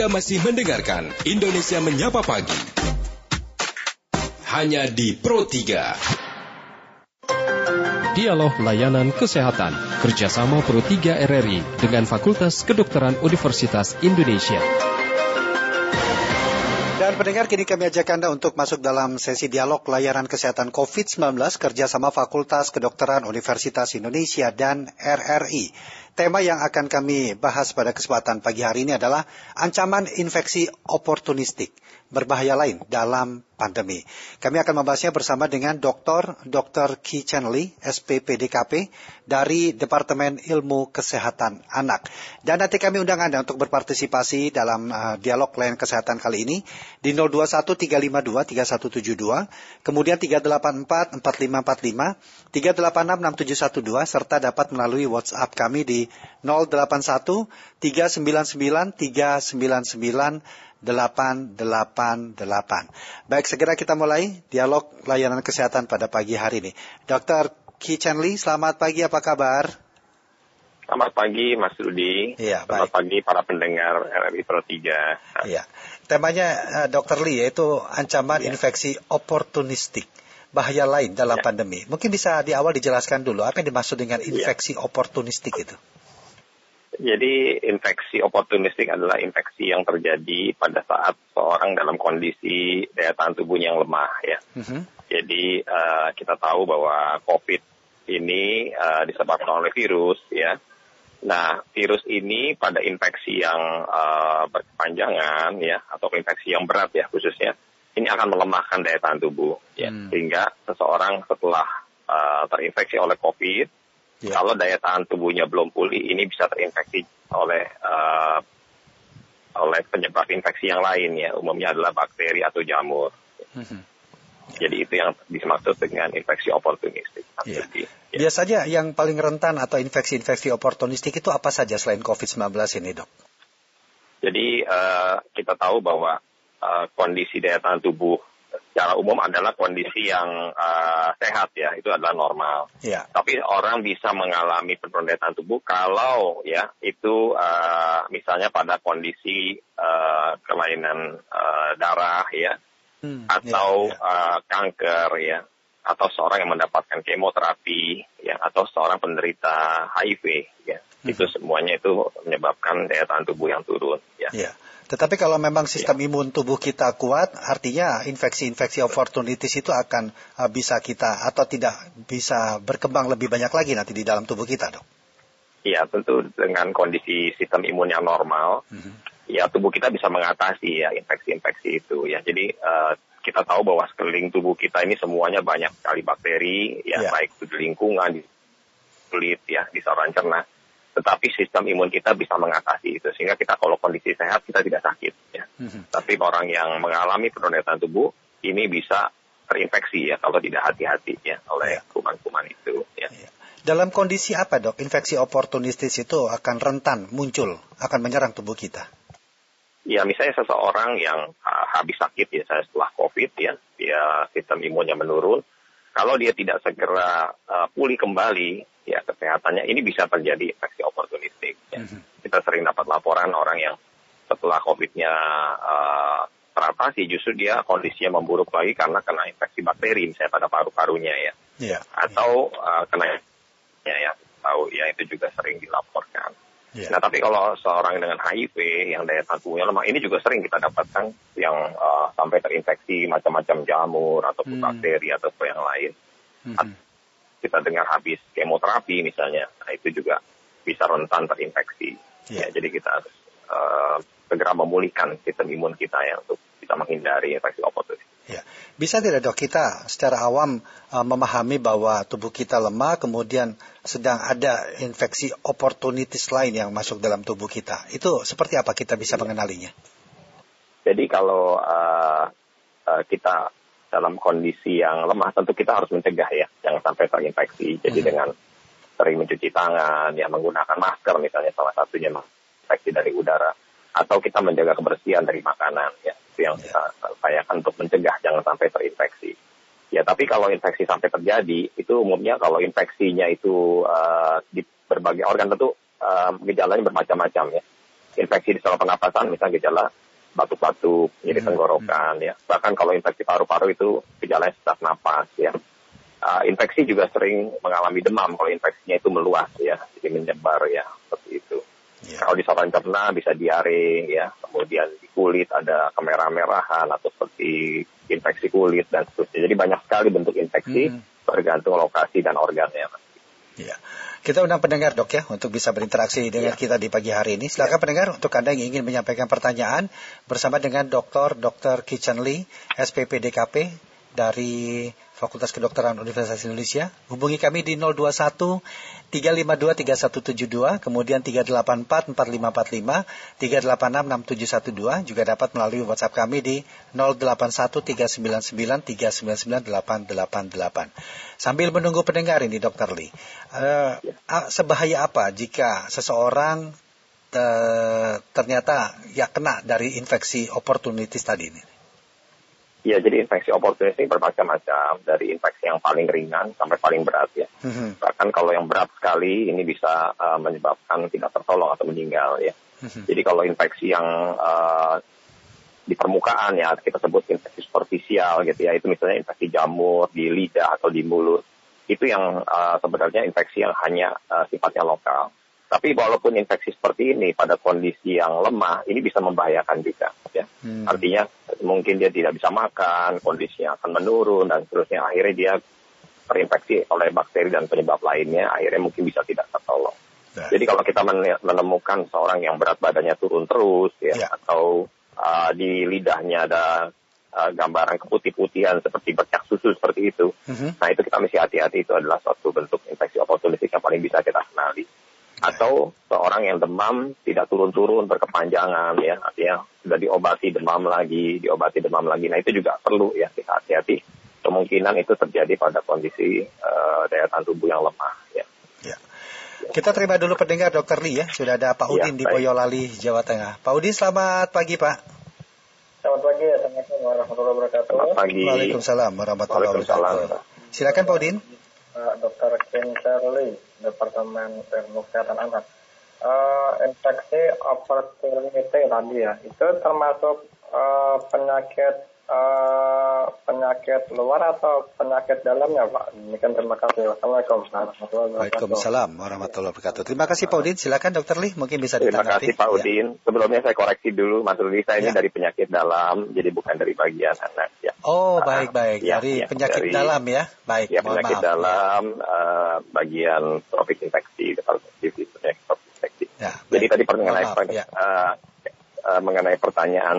Anda masih mendengarkan Indonesia Menyapa Pagi. Hanya di Pro 3. Dialog Layanan Kesehatan kerjasama Pro 3 RRI dengan Fakultas Kedokteran Universitas Indonesia. Dan pendengar, kini kami ajak Anda untuk masuk dalam sesi dialog layanan kesehatan COVID-19 kerjasama Fakultas Kedokteran Universitas Indonesia dan RRI. Tema yang akan kami bahas pada kesempatan pagi hari ini adalah ancaman infeksi oportunistik berbahaya lain dalam pandemi. Kami akan membahasnya bersama dengan Dr. Dr. Ki Chen Lee, SPPDKP dari Departemen Ilmu Kesehatan Anak. Dan nanti kami undang Anda untuk berpartisipasi dalam uh, dialog layanan kesehatan kali ini di 021 352 3172, kemudian 384 4545, 386 6712 serta dapat melalui WhatsApp kami di 081 399 399 888. Baik, segera kita mulai dialog layanan kesehatan pada pagi hari ini. Dr. Ki Chen Lee, selamat pagi, apa kabar? Selamat pagi, Mas Rudi. Iya, Selamat baik. pagi para pendengar RRI Pro 3. Iya. Temanya uh, Dr. Lee yaitu ancaman Ya. infeksi oportunistik. Bahaya lain dalam Ya. pandemi. Mungkin bisa di awal dijelaskan dulu apa yang dimaksud dengan Ya. infeksi oportunistik itu. Jadi infeksi oportunistik adalah infeksi yang terjadi pada saat seorang dalam kondisi daya tahan tubuhnya yang lemah ya. Mhm. Jadi eh, kita tahu bahwa COVID ini eh, disebabkan oleh virus ya. Nah, virus ini pada infeksi yang eh, berkepanjangan ya atau infeksi yang berat ya khususnya ini akan melemahkan daya tahan tubuh ya. Hmm. Sehingga seseorang setelah eh, terinfeksi oleh COVID Ya. kalau daya tahan tubuhnya belum pulih ini bisa terinfeksi oleh eh, oleh penyebab infeksi yang lain ya umumnya adalah bakteri atau jamur. Mhm. Jadi itu yang dimaksud dengan infeksi oportunistik. Iya. Jadi, ya. Biasanya yang paling rentan atau infeksi-infeksi oportunistik itu apa saja selain COVID-19 ini, Dok? Jadi eh, kita tahu bahwa eh, kondisi daya tahan tubuh secara umum adalah kondisi yang eh, sehat ya, itu adalah normal. Ya. Tapi orang bisa mengalami penurunan tubuh kalau ya itu eh, misalnya pada kondisi eh, kelainan eh, darah ya, Hmm, atau ya, ya. eh, kanker ya, atau seorang yang mendapatkan kemoterapi ya, atau seorang penderita HIV ya, itu Mhm. semuanya itu menyebabkan daya tahan tubuh yang turun ya. Ya. Tetapi kalau memang sistem imun tubuh kita kuat, artinya infeksi-infeksi oportunitis itu akan uh, bisa kita atau tidak bisa berkembang lebih banyak lagi nanti di dalam tubuh kita, dok. Iya, tentu dengan kondisi sistem imun yang normal, Mhm. ya tubuh kita bisa mengatasi ya infeksi-infeksi itu ya. Jadi eh, kita tahu bahwa sekeliling tubuh kita ini semuanya banyak sekali bakteri ya, Ya. baik itu di lingkungan, di kulit ya, di saluran cerna. Tetapi sistem imun kita bisa mengatasi itu sehingga kita kalau kondisi sehat kita tidak sakit ya. Mhm. Tapi orang yang mengalami penurunan tubuh ini bisa terinfeksi ya kalau tidak hati-hati ya oleh Ya. kuman-kuman itu ya. Ya. Dalam kondisi apa, dok? Infeksi oportunistis itu akan rentan muncul, akan menyerang tubuh kita. Ya misalnya seseorang yang uh, habis sakit ya saya setelah COVID ya, dia sistem imunnya menurun. Kalau dia tidak segera uh, pulih kembali ya kesehatannya ini bisa terjadi infeksi oportunistik. Ya. Mhm. Kita sering dapat laporan orang yang setelah COVID-nya uh, teratasi justru dia kondisinya memburuk lagi karena kena infeksi bakteri misalnya pada paru-parunya ya Ya. atau uh, kena ya ya tahu ya itu juga sering dilaporkan. Ya. Nah, tapi kalau seorang dengan HIV yang daya tubuhnya lemah, ini juga sering kita dapatkan yang uh, sampai terinfeksi macam-macam jamur ataupun Hmm. bakteri atau yang lain. Mhm. Kita dengar habis kemoterapi misalnya, nah itu juga bisa rentan terinfeksi. Ya. Ya, jadi kita harus uh, segera memulihkan sistem imun kita ya untuk bisa menghindari infeksi oportunistik. Ya. Bisa tidak dok kita secara awam uh, memahami bahwa tubuh kita lemah kemudian sedang ada infeksi oportunitis lain yang masuk dalam tubuh kita. Itu seperti apa kita bisa mengenalinya? Jadi kalau uh, uh, kita dalam kondisi yang lemah, tentu kita harus mencegah ya, jangan sampai terinfeksi. Jadi Hmm. dengan sering mencuci tangan, ya menggunakan masker misalnya salah satunya infeksi dari udara, atau kita menjaga kebersihan dari makanan, ya itu yang Ya. kita upayakan untuk mencegah jangan sampai terinfeksi. Ya tapi kalau infeksi sampai terjadi, itu umumnya kalau infeksinya itu uh, di berbagai organ tentu uh, gejalanya bermacam-macam ya. infeksi di saluran pernapasan, misalnya gejala batuk-batuk, nyeri Hmm. tenggorokan, ya. Bahkan kalau infeksi paru-paru itu gejalanya sesak napas, ya. Uh, infeksi juga sering mengalami demam kalau infeksinya itu meluas, ya, jadi menyebar, ya, seperti itu. Ya. Kalau di saluran cerna bisa diare, ya. Kemudian di kulit ada kemerah-merahan atau seperti infeksi kulit dan seterusnya. Jadi banyak sekali bentuk infeksi Hmm. tergantung lokasi dan organnya. Mas. Ya. Kita undang pendengar dok ya untuk bisa berinteraksi dengan Ya. kita di pagi hari ini. Silakan pendengar untuk anda yang ingin menyampaikan pertanyaan bersama dengan Dr. Dr. Kitchen Lee, SPP DKP dari Fakultas Kedokteran Universitas Indonesia. Hubungi kami di 021 352 3172, kemudian 384 4545, 386 6712, juga dapat melalui WhatsApp kami di 081 399 399 888. Sambil menunggu pendengar ini Dr. Lee, a- sebahaya apa jika seseorang eh, ternyata ya kena dari infeksi opportunities tadi ini? Ya, jadi infeksi oportunis ini bermacam-macam, dari infeksi yang paling ringan sampai paling berat ya. Mhm, Bahkan kalau yang berat sekali ini bisa uh, menyebabkan tidak tertolong atau meninggal ya. mhm. Jadi kalau infeksi yang uh, di permukaan ya kita sebut infeksi superficial gitu ya, itu misalnya infeksi jamur di lidah atau di mulut, itu yang uh, sebenarnya infeksi yang hanya uh, sifatnya lokal. Tapi walaupun infeksi seperti ini pada kondisi yang lemah, ini bisa membahayakan juga ya. Hmm. Artinya mungkin dia tidak bisa makan, kondisinya akan menurun dan seterusnya. Akhirnya dia terinfeksi oleh bakteri dan penyebab lainnya, akhirnya mungkin bisa tidak tertolong. Ya. Jadi kalau kita men- menemukan seorang yang berat badannya turun terus, ya, Ya. atau uh, di lidahnya ada uh, gambaran keputih-putihan seperti bercak susu seperti itu, Mhm. nah itu kita mesti hati-hati itu adalah suatu bentuk infeksi oportunistik yang paling bisa kita kenali. Atau seorang yang demam tidak turun-turun berkepanjangan ya, artinya sudah diobati demam lagi, diobati demam lagi. Nah itu juga perlu ya kita hati-hati. Kemungkinan itu terjadi pada kondisi uh, daya tahan tubuh yang lemah ya. Ya. Kita terima dulu pendengar Dr. Lee ya. Sudah ada Pak Ya, Udin di baik. Boyolali, Jawa Tengah. Pak Udin selamat pagi Pak. Selamat pagi, Assalamualaikum warahmatullahi wabarakatuh. Selamat pagi. Waalaikumsalam warahmatullahi wabarakatuh. Silakan Pak Udin. Pak Dr. Ken Shirley, Departemen Ilmu Kesehatan Anak. Eh, infeksi opportunity tadi ya, itu termasuk eh, penyakit eh, penyakit luar atau penyakit dalamnya Pak? Demikian terima kasih. Wassalamualaikum warahmatullahi wabarakatuh. Waalaikumsalam warahmatullahi wabarakatuh. Terima kasih Pak Udin. Silakan Dr. Lee mungkin bisa Terima ditanggapi. kasih Pak Ya. Udin. Sebelumnya saya koreksi dulu, Mas Rudi, saya ini Ya. dari penyakit dalam, jadi bukan dari bagian anak. Ya, Oh, Ah, baik-baik. ya, dari ya, penyakit dari- dalam ya. Baik, ya penyakit maaf. dalam, eh, bagian tropik infeksi, penyakit tropik infeksi. Ya, Jadi baik. tadi mengenai ya. eh, eh, mengenai pertanyaan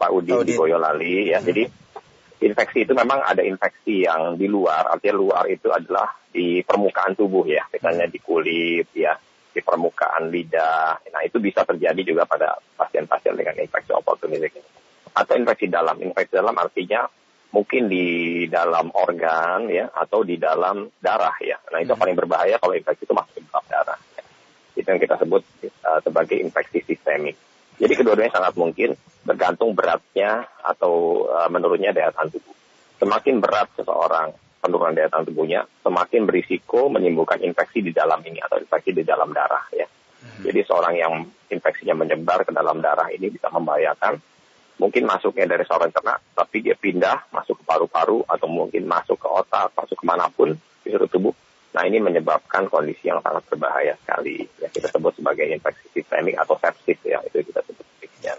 Pak Udin, Udin. di Boyolali, ya. Hmm. Jadi infeksi itu memang ada infeksi yang di luar, artinya luar itu adalah di permukaan tubuh ya, misalnya di kulit, ya, di permukaan lidah. Nah itu bisa terjadi juga pada pasien-pasien dengan infeksi opportunistik. Atau infeksi dalam, infeksi dalam artinya mungkin di dalam organ ya, atau di dalam darah ya. Nah itu Hmm. paling berbahaya kalau infeksi itu masuk ke dalam darah. ya. Itu yang kita sebut uh, sebagai infeksi sistemik. Jadi kedua-duanya sangat mungkin tergantung beratnya atau uh, menurunnya daya tahan tubuh. Semakin berat seseorang penurunan daya tahan tubuhnya, semakin berisiko menimbulkan infeksi di dalam ini atau infeksi di dalam darah ya. Jadi seorang yang infeksinya menyebar ke dalam darah ini bisa membahayakan. Mungkin masuknya dari saluran cerna, tapi dia pindah masuk ke paru-paru atau mungkin masuk ke otak, masuk ke mana pun di seluruh tubuh. Nah ini menyebabkan kondisi yang sangat berbahaya sekali. Ya, kita sebut sebagai infeksi sistemik atau sepsis ya, itu kita sebut demikian.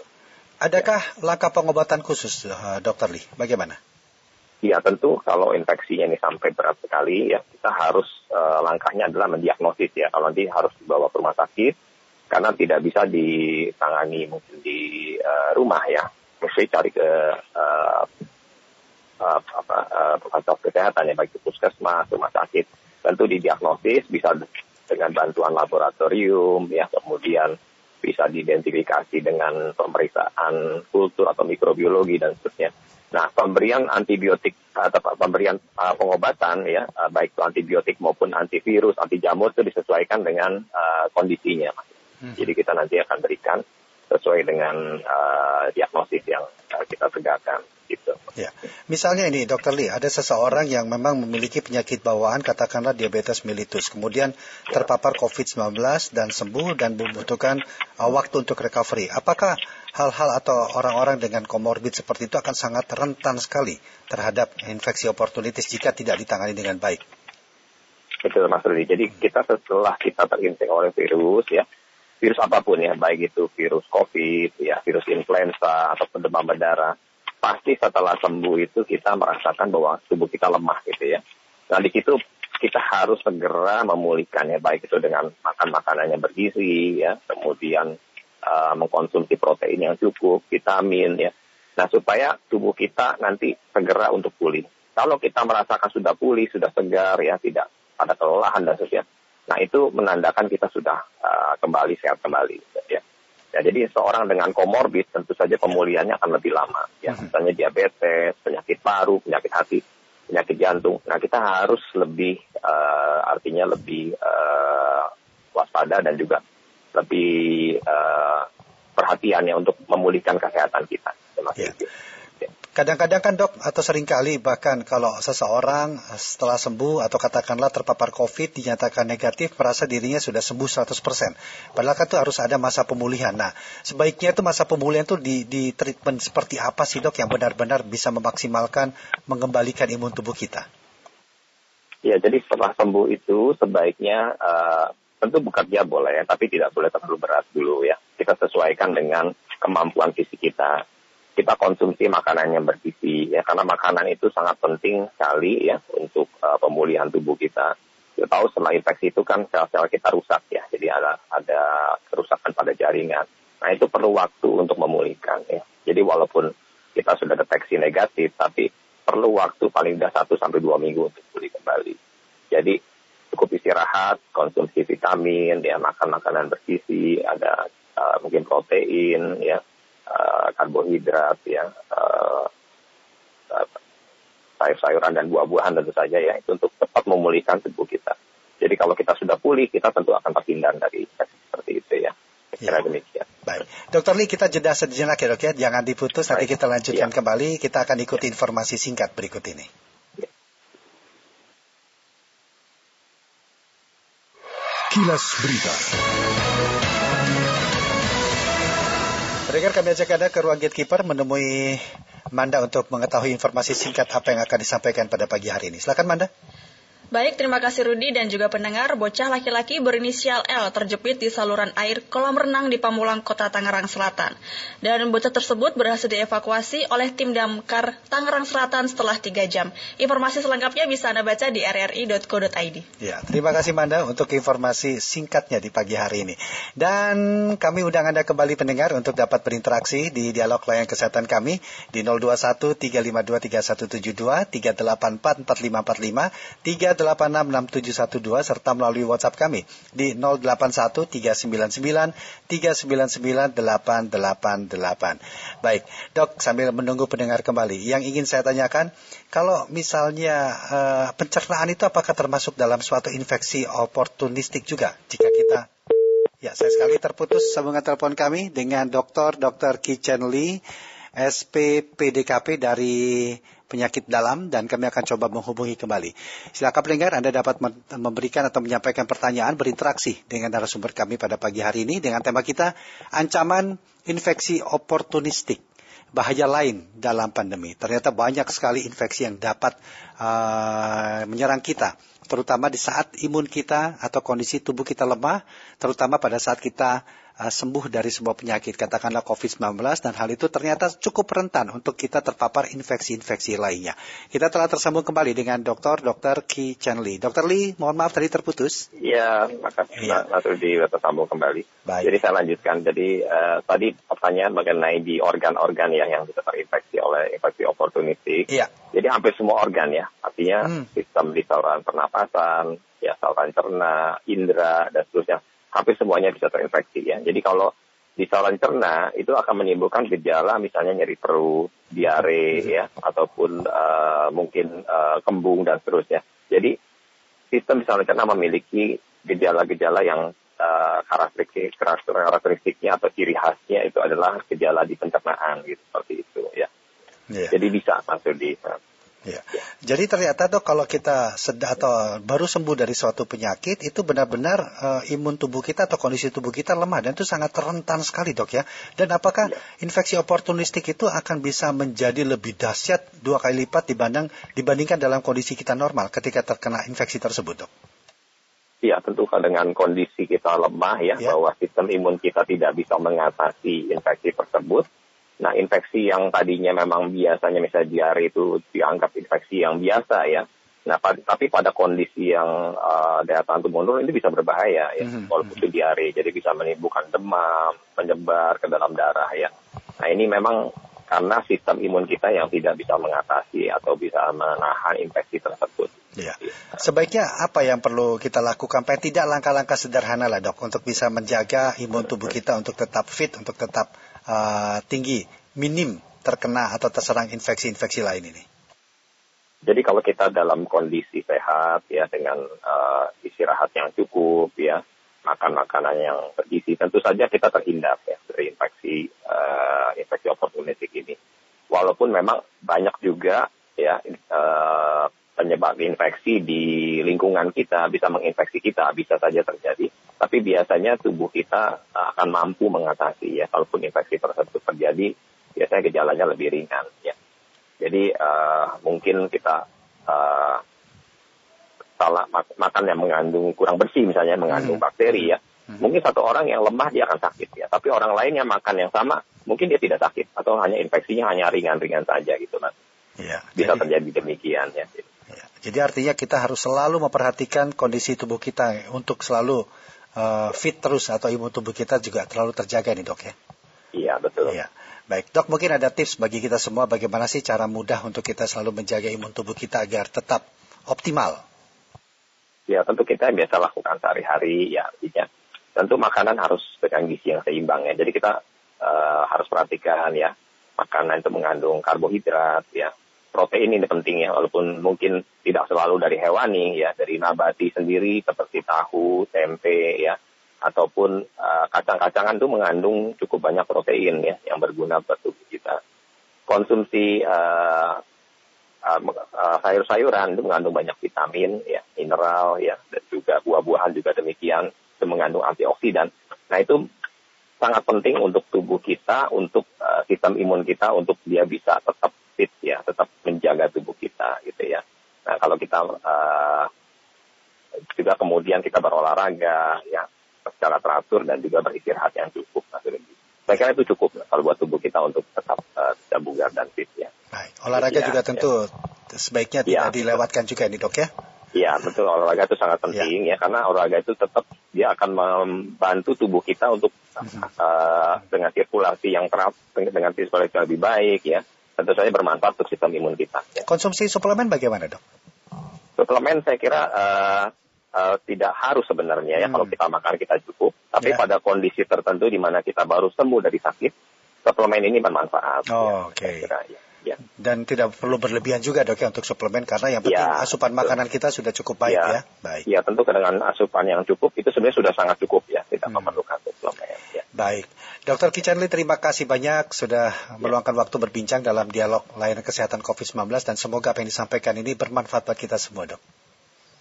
Adakah langkah pengobatan khusus, eh, Dr. Lee? Bagaimana? Ya tentu kalau infeksinya ini sampai berat sekali ya kita harus eh, langkahnya adalah mendiagnosis ya kalau nanti harus dibawa ke rumah sakit karena tidak bisa ditangani mungkin di eh, rumah ya mesti cari ke eh, eh, apa eh, fasilitas kesehatan ya baik itu puskesmas rumah sakit tentu didiagnosis bisa dengan bantuan laboratorium ya kemudian bisa diidentifikasi dengan pemeriksaan kultur atau mikrobiologi dan seterusnya. Nah, pemberian antibiotik atau pemberian uh, pengobatan ya, uh, baik itu antibiotik maupun antivirus, anti jamur itu disesuaikan dengan uh, kondisinya. Hmm. Jadi kita nanti akan berikan sesuai dengan uh, diagnosis yang kita tegakkan gitu. Ya, misalnya ini Dokter Lee, ada seseorang yang memang memiliki penyakit bawaan, katakanlah diabetes mellitus, kemudian terpapar COVID-19 dan sembuh dan membutuhkan uh, waktu untuk recovery. Apakah hal-hal atau orang-orang dengan komorbid seperti itu akan sangat rentan sekali terhadap infeksi oportunitis jika tidak ditangani dengan baik? Betul Mas Rudi. Jadi kita setelah kita terinfeksi oleh virus ya, virus apa pun ya, baik itu virus COVID, ya virus influenza atau demam berdarah, pasti setelah sembuh itu kita merasakan bahwa tubuh kita lemah gitu ya. Nah di situ kita harus segera memulihkannya baik itu dengan makan makanan yang bergizi ya, kemudian uh, mengkonsumsi protein yang cukup, vitamin ya. Nah supaya tubuh kita nanti segera untuk pulih. Kalau kita merasakan sudah pulih, sudah segar ya, tidak ada kelelahan dan sebagainya. Nah itu menandakan kita sudah uh, kembali sehat kembali ya. Ya, jadi seorang dengan komorbid tentu saja pemulihannya akan lebih lama. Ya, hmm. misalnya diabetes, penyakit paru, penyakit hati, penyakit jantung. Nah, kita harus lebih uh, artinya lebih uh, waspada dan juga lebih uh, perhatiannya untuk memulihkan kesehatan kita. Terima ya. kasih. Kadang-kadang kan dok, atau sering kali bahkan kalau seseorang setelah sembuh atau katakanlah terpapar COVID dinyatakan negatif, merasa dirinya sudah sembuh 100%. Padahal kan itu harus ada masa pemulihan. Nah, sebaiknya itu masa pemulihan itu di, di treatment seperti apa sih dok yang benar-benar bisa memaksimalkan mengembalikan imun tubuh kita? Ya, jadi setelah sembuh itu sebaiknya uh, tentu bekerja boleh, tapi tidak boleh terlalu berat dulu ya. Kita sesuaikan dengan kemampuan fisik kita kita konsumsi makanan yang bergizi ya karena makanan itu sangat penting sekali ya untuk uh, pemulihan tubuh kita. Kita tahu setelah infeksi itu kan sel-sel kita rusak ya, jadi ada ada kerusakan pada jaringan. Nah itu perlu waktu untuk memulihkan ya. Jadi walaupun kita sudah deteksi negatif, tapi perlu waktu paling tidak 1 sampai dua minggu untuk pulih kembali. Jadi cukup istirahat, konsumsi vitamin, ya makan makanan bergizi, ada uh, mungkin protein, ya uh, karbohidrat ya uh, sayur-sayuran dan buah-buahan tentu saja ya itu untuk cepat memulihkan tubuh kita. Jadi kalau kita sudah pulih, kita tentu akan terhindar dari seperti itu ya. Kira ya. demikian. Baik, Dokter Lee kita jeda sejenak ya dok ya, jangan diputus. Nanti kita lanjutkan ya. kembali. Kita akan ikuti ya. informasi singkat berikut ini. Ya. Kilas Berita. Pendengar kami ajak Anda ke ruang gatekeeper menemui Manda untuk mengetahui informasi singkat apa yang akan disampaikan pada pagi hari ini. Silakan Manda. Baik, terima kasih Rudi dan juga pendengar. Bocah laki-laki berinisial L terjepit di saluran air kolam renang di Pamulang, Kota Tangerang Selatan. Dan bocah tersebut berhasil dievakuasi oleh tim damkar Tangerang Selatan setelah tiga jam. Informasi selengkapnya bisa Anda baca di rri.co.id. Ya, terima kasih Manda untuk informasi singkatnya di pagi hari ini. Dan kami undang Anda kembali pendengar untuk dapat berinteraksi di dialog layanan kesehatan kami di 021 352 3172 384 4545 3866712 serta melalui WhatsApp kami di 081 399 399 888. Baik, Dok, sambil menunggu pendengar kembali, yang ingin saya tanyakan, kalau misalnya uh, pencernaan itu apakah termasuk dalam suatu infeksi oportunistik juga jika kita Ya, saya sekali terputus sambungan telepon kami dengan Dr. Dr. Kitchen Lee, SPPDKP dari penyakit dalam dan kami akan coba menghubungi kembali. Silakan pendengar Anda dapat memberikan atau menyampaikan pertanyaan berinteraksi dengan narasumber kami pada pagi hari ini dengan tema kita ancaman infeksi oportunistik bahaya lain dalam pandemi. Ternyata banyak sekali infeksi yang dapat uh, menyerang kita, terutama di saat imun kita atau kondisi tubuh kita lemah, terutama pada saat kita uh, sembuh dari sebuah penyakit, katakanlah COVID-19, dan hal itu ternyata cukup rentan untuk kita terpapar infeksi-infeksi lainnya. Kita telah tersambung kembali dengan Dr. Dr. Ki Chen Lee. Dr. Lee, mohon maaf tadi terputus. Iya, makasih ya. Mas Rudi tersambung kembali. Baik. Jadi saya lanjutkan. Jadi uh, tadi pertanyaan mengenai di organ-organ ya yang bisa terinfeksi oleh infeksi oportunistik. Iya. Jadi hampir semua organ ya, artinya hmm. sistem di saluran pernapasan, ya saluran cerna, indera, dan seterusnya hampir semuanya bisa terinfeksi ya. Jadi kalau di saluran cerna itu akan menimbulkan gejala misalnya nyeri perut, diare hmm. ya, ataupun uh, mungkin uh, kembung dan seterusnya. Jadi sistem di saluran cerna memiliki gejala-gejala yang uh, karakteristik karakteristiknya atau ciri khasnya itu adalah gejala di pencernaan gitu seperti itu ya. Yeah. Jadi bisa Mas Rudi. Ya. Jadi ternyata dok kalau kita sedang atau baru sembuh dari suatu penyakit itu benar-benar uh, imun tubuh kita atau kondisi tubuh kita lemah dan itu sangat rentan sekali dok ya. Dan apakah ya. infeksi oportunistik itu akan bisa menjadi lebih dahsyat dua kali lipat dibanding dibandingkan dalam kondisi kita normal ketika terkena infeksi tersebut dok? Ya tentu dengan kondisi kita lemah ya, ya bahwa sistem imun kita tidak bisa mengatasi infeksi tersebut Nah, infeksi yang tadinya memang biasanya misalnya diare itu dianggap infeksi yang biasa ya. Nah, tapi pada kondisi yang uh, daya tahan tubuh menurun ini bisa berbahaya ya, mm-hmm. walaupun itu diare. Jadi bisa menimbulkan demam, menyebar ke dalam darah ya. Nah, ini memang karena sistem imun kita yang tidak bisa mengatasi atau bisa menahan infeksi tersebut. Ya. Sebaiknya apa yang perlu kita lakukan? Paling tidak langkah-langkah sederhana lah dok untuk bisa menjaga imun tubuh kita untuk tetap fit, untuk tetap uh, tinggi, minim terkena atau terserang infeksi-infeksi lain ini? Jadi kalau kita dalam kondisi sehat ya dengan uh, istirahat yang cukup ya, makan makanan yang bergizi, tentu saja kita terhindar ya dari infeksi uh, infeksi oportunistik ini. Walaupun memang banyak juga ya uh, penyebab infeksi di lingkungan kita bisa menginfeksi kita bisa saja terjadi tapi biasanya tubuh kita uh, akan mampu mengatasi ya kalaupun infeksi tersebut terjadi biasanya gejalanya lebih ringan ya jadi uh, mungkin kita uh, salah mak makan yang mengandung kurang bersih misalnya mengandung hmm. bakteri ya hmm. mungkin satu orang yang lemah dia akan sakit ya tapi orang lain yang makan yang sama mungkin dia tidak sakit atau hanya infeksinya hanya ringan-ringan saja gitu mas ya, bisa jadi, terjadi demikian ya. Jadi artinya kita harus selalu memperhatikan kondisi tubuh kita untuk selalu uh, fit terus atau imun tubuh kita juga terlalu terjaga nih dok ya? Iya betul. Iya. Baik dok mungkin ada tips bagi kita semua bagaimana sih cara mudah untuk kita selalu menjaga imun tubuh kita agar tetap optimal? Ya tentu kita biasa lakukan sehari-hari ya artinya tentu makanan harus dengan gizi yang seimbang ya. Jadi kita uh, harus perhatikan ya makanan itu mengandung karbohidrat ya protein ini penting ya, walaupun mungkin tidak selalu dari hewani ya, dari nabati sendiri seperti tahu, tempe ya, ataupun uh, kacang-kacangan itu mengandung cukup banyak protein ya, yang berguna buat tubuh kita. Konsumsi uh, uh, uh, sayur-sayuran itu mengandung banyak vitamin ya, mineral ya, dan juga buah-buahan juga demikian, itu mengandung antioksidan. Nah itu sangat penting untuk tubuh kita, untuk uh, sistem imun kita, untuk dia bisa tetap fit ya, tetap menjaga tubuh kita gitu ya. Nah kalau kita uh, juga kemudian kita berolahraga ya secara teratur dan juga beristirahat yang cukup. Nah, saya kira itu cukup kalau buat tubuh kita untuk tetap uh, bugar dan fit ya. Baik, olahraga ya, juga ya. tentu sebaiknya ya, tidak dilewatkan juga nih dok ya. Iya betul olahraga itu sangat penting ya. ya karena olahraga itu tetap dia akan membantu tubuh kita untuk uh, dengan sirkulasi yang terap dengan sirkulasi yang lebih baik ya tentu saja bermanfaat untuk sistem imun kita. Ya. Konsumsi suplemen bagaimana dok? Suplemen saya kira uh, uh, tidak harus sebenarnya ya hmm. kalau kita makan kita cukup. Tapi yeah. pada kondisi tertentu di mana kita baru sembuh dari sakit, suplemen ini bermanfaat. Oh, ya, Oke. Okay. Ya. Dan tidak perlu berlebihan juga dok ya untuk suplemen karena yang penting ya, asupan betul. makanan kita sudah cukup baik ya. ya. Baik. Ya tentu dengan asupan yang cukup itu sebenarnya sudah sangat cukup ya tidak hmm. memerlukan suplemen. Ya. Baik, Dokter Kicanli terima kasih banyak sudah ya. meluangkan waktu berbincang dalam dialog layanan kesehatan COVID-19 dan semoga apa yang disampaikan ini bermanfaat bagi kita semua dok.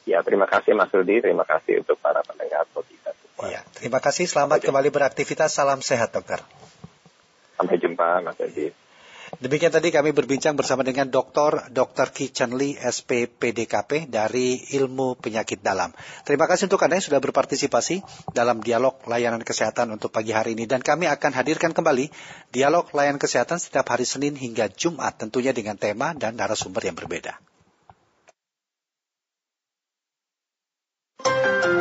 Ya terima kasih Mas Rudi, terima kasih untuk para pendengar kita semua. Ya, terima kasih, selamat Sampai kembali beraktivitas, salam sehat dokter. Sampai jumpa Mas Rudi. Demikian tadi kami berbincang bersama dengan Dr. Dr. Ki Chen Lee, SPPDKP dari Ilmu Penyakit Dalam. Terima kasih untuk Anda yang sudah berpartisipasi dalam dialog layanan kesehatan untuk pagi hari ini. Dan kami akan hadirkan kembali dialog layanan kesehatan setiap hari Senin hingga Jumat tentunya dengan tema dan narasumber yang berbeda.